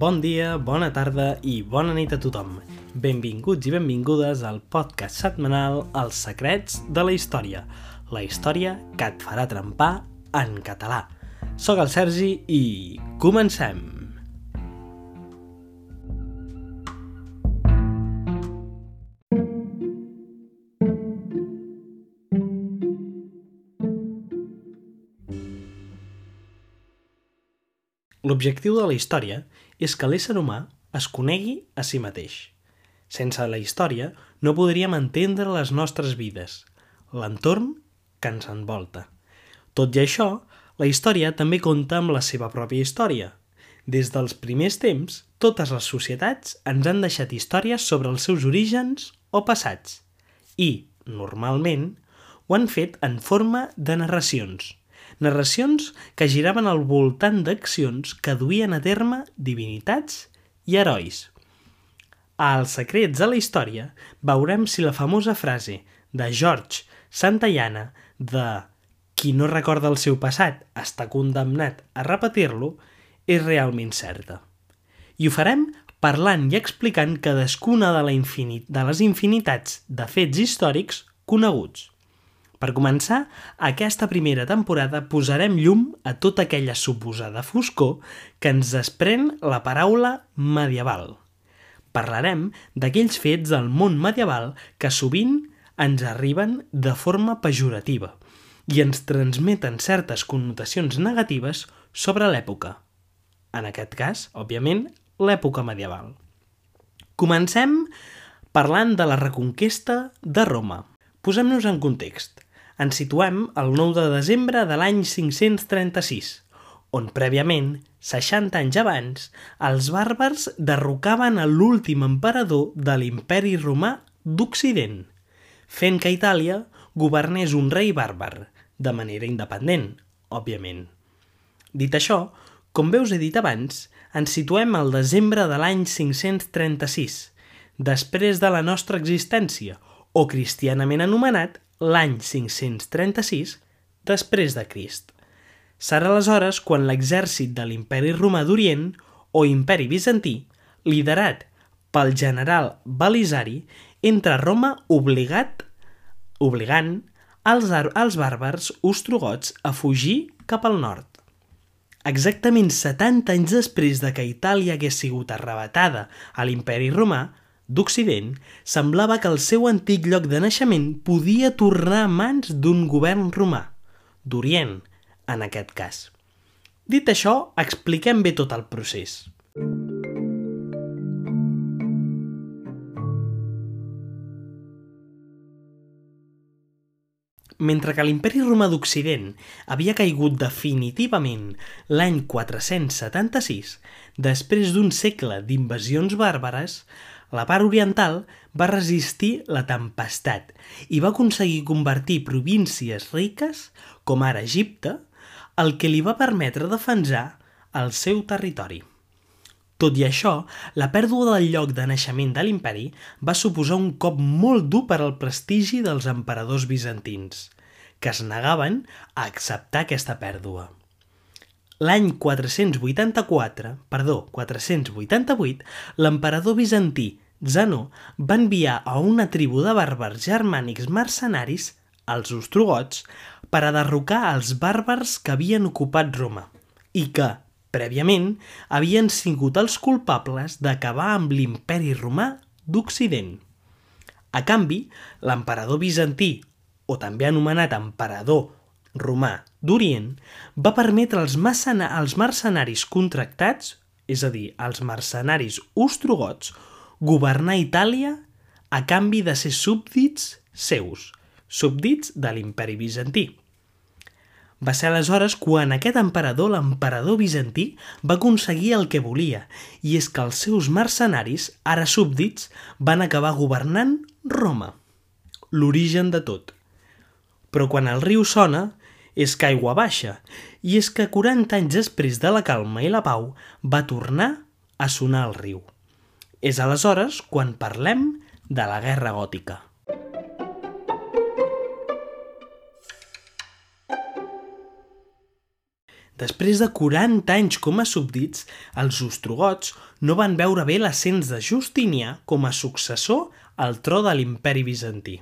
Bon dia, bona tarda i bona nit a tothom. Benvinguts i benvingudes al podcast setmanal Els secrets de la història. La història que et farà trempar en català. Soc el Sergi i comencem! L'objectiu de la història és que l'ésser humà es conegui a si mateix. Sense la història no podríem entendre les nostres vides, l'entorn que ens envolta. Tot i això, la història també compta amb la seva pròpia història. Des dels primers temps, totes les societats ens han deixat històries sobre els seus orígens o passats i, normalment, ho han fet en forma de narracions – narracions que giraven al voltant d'accions que duien a terme divinitats i herois. Als secrets de la història veurem si la famosa frase de George Santayana de qui no recorda el seu passat està condemnat a repetir-lo és realment certa. I ho farem parlant i explicant cadascuna de, la infinit, de les infinitats de fets històrics coneguts. Per començar, aquesta primera temporada posarem llum a tota aquella suposada foscor que ens desprèn la paraula medieval. Parlarem d'aquells fets del món medieval que sovint ens arriben de forma pejorativa i ens transmeten certes connotacions negatives sobre l'època. En aquest cas, òbviament, l'època medieval. Comencem parlant de la reconquesta de Roma. Posem-nos en context ens situem el 9 de desembre de l'any 536, on prèviament, 60 anys abans, els bàrbars derrocaven a l'últim emperador de l'imperi romà d'Occident, fent que Itàlia governés un rei bàrbar, de manera independent, òbviament. Dit això, com veus he dit abans, ens situem al desembre de l'any 536, després de la nostra existència, o cristianament anomenat l'any 536 després de Crist. Serà aleshores quan l'exèrcit de l'imperi romà d'Orient, o imperi bizantí, liderat pel general Belisari, entra a Roma obligat, obligant els, els bàrbars ostrogots a fugir cap al nord. Exactament 70 anys després de que Itàlia hagués sigut arrebatada a l'imperi romà, d'Occident, semblava que el seu antic lloc de naixement podia tornar a mans d'un govern romà, d'Orient, en aquest cas. Dit això, expliquem bé tot el procés. Mentre que l'imperi romà d'Occident havia caigut definitivament l'any 476, després d'un segle d'invasions bàrbares, la part oriental va resistir la tempestat i va aconseguir convertir províncies riques, com ara Egipte, el que li va permetre defensar el seu territori. Tot i això, la pèrdua del lloc de naixement de l'imperi va suposar un cop molt dur per al prestigi dels emperadors bizantins, que es negaven a acceptar aquesta pèrdua. L'any 484, perdó, 488, l'emperador bizantí Zeno va enviar a una tribu de bàrbars germànics mercenaris, els ostrogots, per a derrocar els bàrbars que havien ocupat Roma i que, prèviament, havien sigut els culpables d'acabar amb l'imperi romà d'Occident. A canvi, l'emperador bizantí, o també anomenat emperador romà d'Orient, va permetre als, als mercenaris contractats, és a dir, als mercenaris ostrogots, governar Itàlia a canvi de ser súbdits seus, súbdits de l'imperi bizantí. Va ser aleshores quan aquest emperador, l'emperador bizantí, va aconseguir el que volia, i és que els seus mercenaris, ara súbdits, van acabar governant Roma. L'origen de tot. Però quan el riu sona, és que aigua baixa, i és que 40 anys després de la calma i la pau va tornar a sonar el riu. És aleshores quan parlem de la Guerra Gòtica. Després de 40 anys com a súbdits, els ostrogots no van veure bé l'ascens de Justinià com a successor al tro de l'imperi bizantí.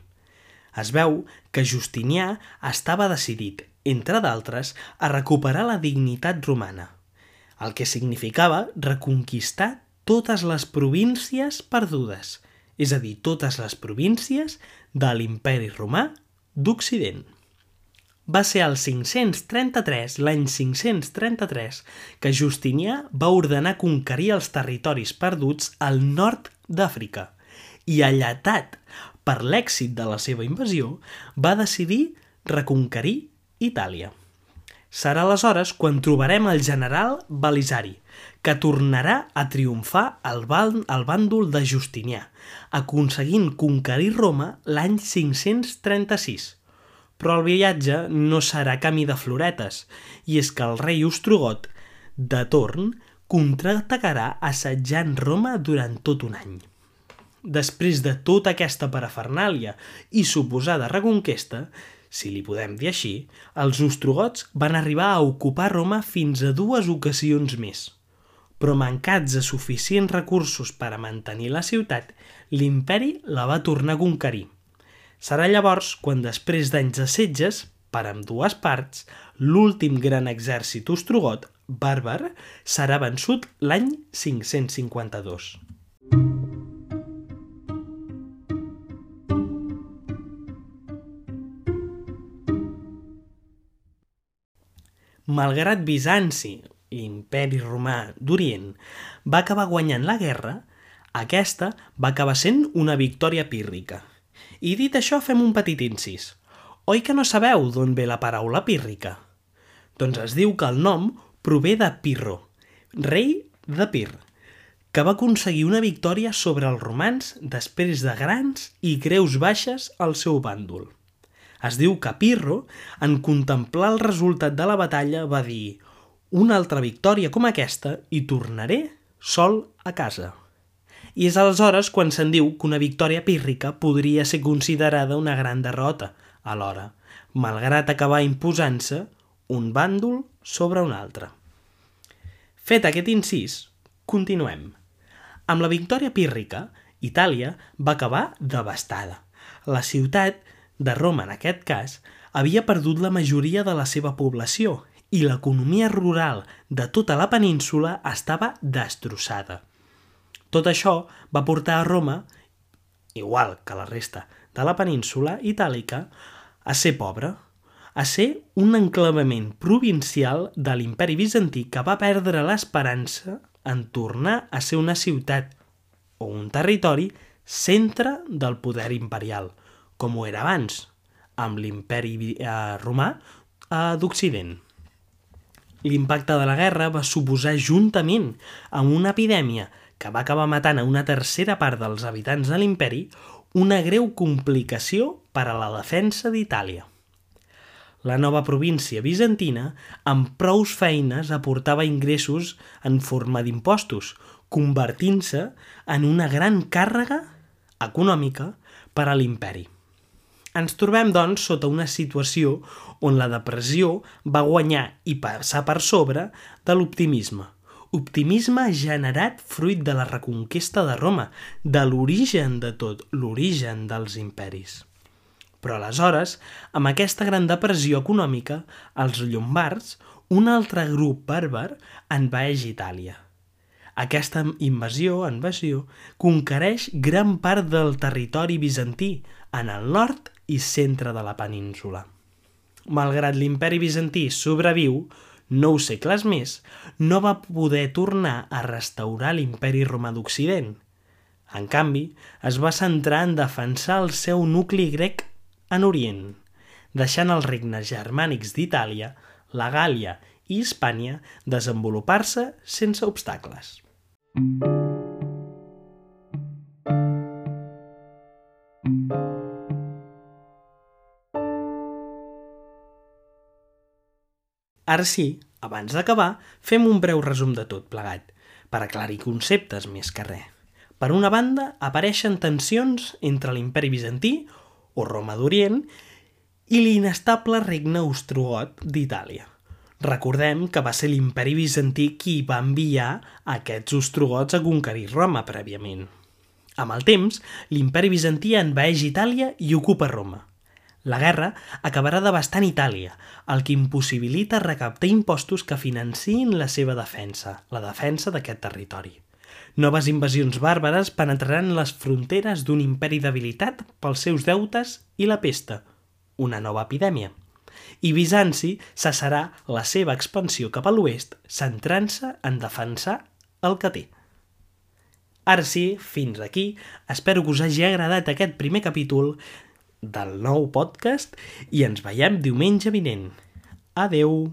Es veu que Justinià estava decidit, entre d'altres, a recuperar la dignitat romana, el que significava reconquistar totes les províncies perdudes, és a dir, totes les províncies de l'imperi romà d'Occident. Va ser el 533, l'any 533, que Justinià va ordenar conquerir els territoris perduts al nord d'Àfrica i, allatat per l'èxit de la seva invasió, va decidir reconquerir Itàlia. Serà aleshores quan trobarem el general Belisari, que tornarà a triomfar al, al bàndol de Justinià, aconseguint conquerir Roma l'any 536, però el viatge no serà camí de floretes, i és que el rei ostrogot, de torn, contraatacarà assetjant Roma durant tot un any. Després de tota aquesta parafernàlia i suposada reconquesta, si li podem dir així, els ostrogots van arribar a ocupar Roma fins a dues ocasions més. Però mancats de suficients recursos per a mantenir la ciutat, l'imperi la va tornar a conquerir – Serà llavors quan, després d'anys de setges, per amb dues parts, l'últim gran exèrcit ostrogot, bàrbar, serà vençut l'any 552. Malgrat Bizanci, l'imperi romà d'Orient, va acabar guanyant la guerra, aquesta va acabar sent una victòria pírrica – i dit això, fem un petit incís. Oi que no sabeu d'on ve la paraula pírrica? Doncs es diu que el nom prové de Pirro, rei de Pir, que va aconseguir una victòria sobre els romans després de grans i greus baixes al seu bàndol. Es diu que Pirro, en contemplar el resultat de la batalla, va dir «Una altra victòria com aquesta i tornaré sol a casa». I és aleshores quan se'n diu que una victòria pírrica podria ser considerada una gran derrota, alhora, malgrat acabar imposant-se un bàndol sobre un altre. Fet aquest incís, continuem. Amb la victòria pírrica, Itàlia va acabar devastada. La ciutat, de Roma en aquest cas, havia perdut la majoria de la seva població i l'economia rural de tota la península estava destrossada. Tot això va portar a Roma, igual que la resta de la península itàlica, a ser pobre, a ser un enclavament provincial de l'imperi bizantí que va perdre l'esperança en tornar a ser una ciutat o un territori centre del poder imperial, com ho era abans, amb l'imperi eh, romà eh, d'Occident. L'impacte de la guerra va suposar juntament amb una epidèmia que va acabar matant a una tercera part dels habitants de l'imperi, una greu complicació per a la defensa d'Itàlia. La nova província bizantina, amb prous feines, aportava ingressos en forma d'impostos, convertint-se en una gran càrrega econòmica per a l'imperi. Ens trobem, doncs, sota una situació on la depressió va guanyar i passar per sobre de l'optimisme – optimisme generat fruit de la reconquesta de Roma, de l'origen de tot, l'origen dels imperis. Però aleshores, amb aquesta gran depressió econòmica, els llombards, un altre grup bàrbar, envaeix Itàlia. Aquesta invasió, invasió, conquereix gran part del territori bizantí, en el nord i centre de la península. Malgrat l'imperi bizantí sobreviu, nou segles més, no va poder tornar a restaurar l'imperi romà d'Occident. En canvi, es va centrar en defensar el seu nucli grec en Orient, deixant els regnes germànics d'Itàlia, la Gàlia i Hispània desenvolupar-se sense obstacles. Ara sí, abans d'acabar, fem un breu resum de tot plegat, per aclarir conceptes més que res. Per una banda, apareixen tensions entre l'imperi bizantí, o Roma d'Orient, i l'inestable regne ostrogot d'Itàlia. Recordem que va ser l'imperi bizantí qui va enviar aquests ostrogots a conquerir Roma prèviament. Amb el temps, l'imperi bizantí envaeix Itàlia i ocupa Roma. La guerra acabarà devastant Itàlia, el que impossibilita recaptar impostos que financin la seva defensa, la defensa d'aquest territori. Noves invasions bàrbares penetraran les fronteres d'un imperi debilitat pels seus deutes i la pesta, una nova epidèmia. I Bizanci cessarà la seva expansió cap a l'oest, centrant-se en defensar el que té. Ara sí, fins aquí. Espero que us hagi agradat aquest primer capítol del nou podcast i ens veiem diumenge vinent. Adeu!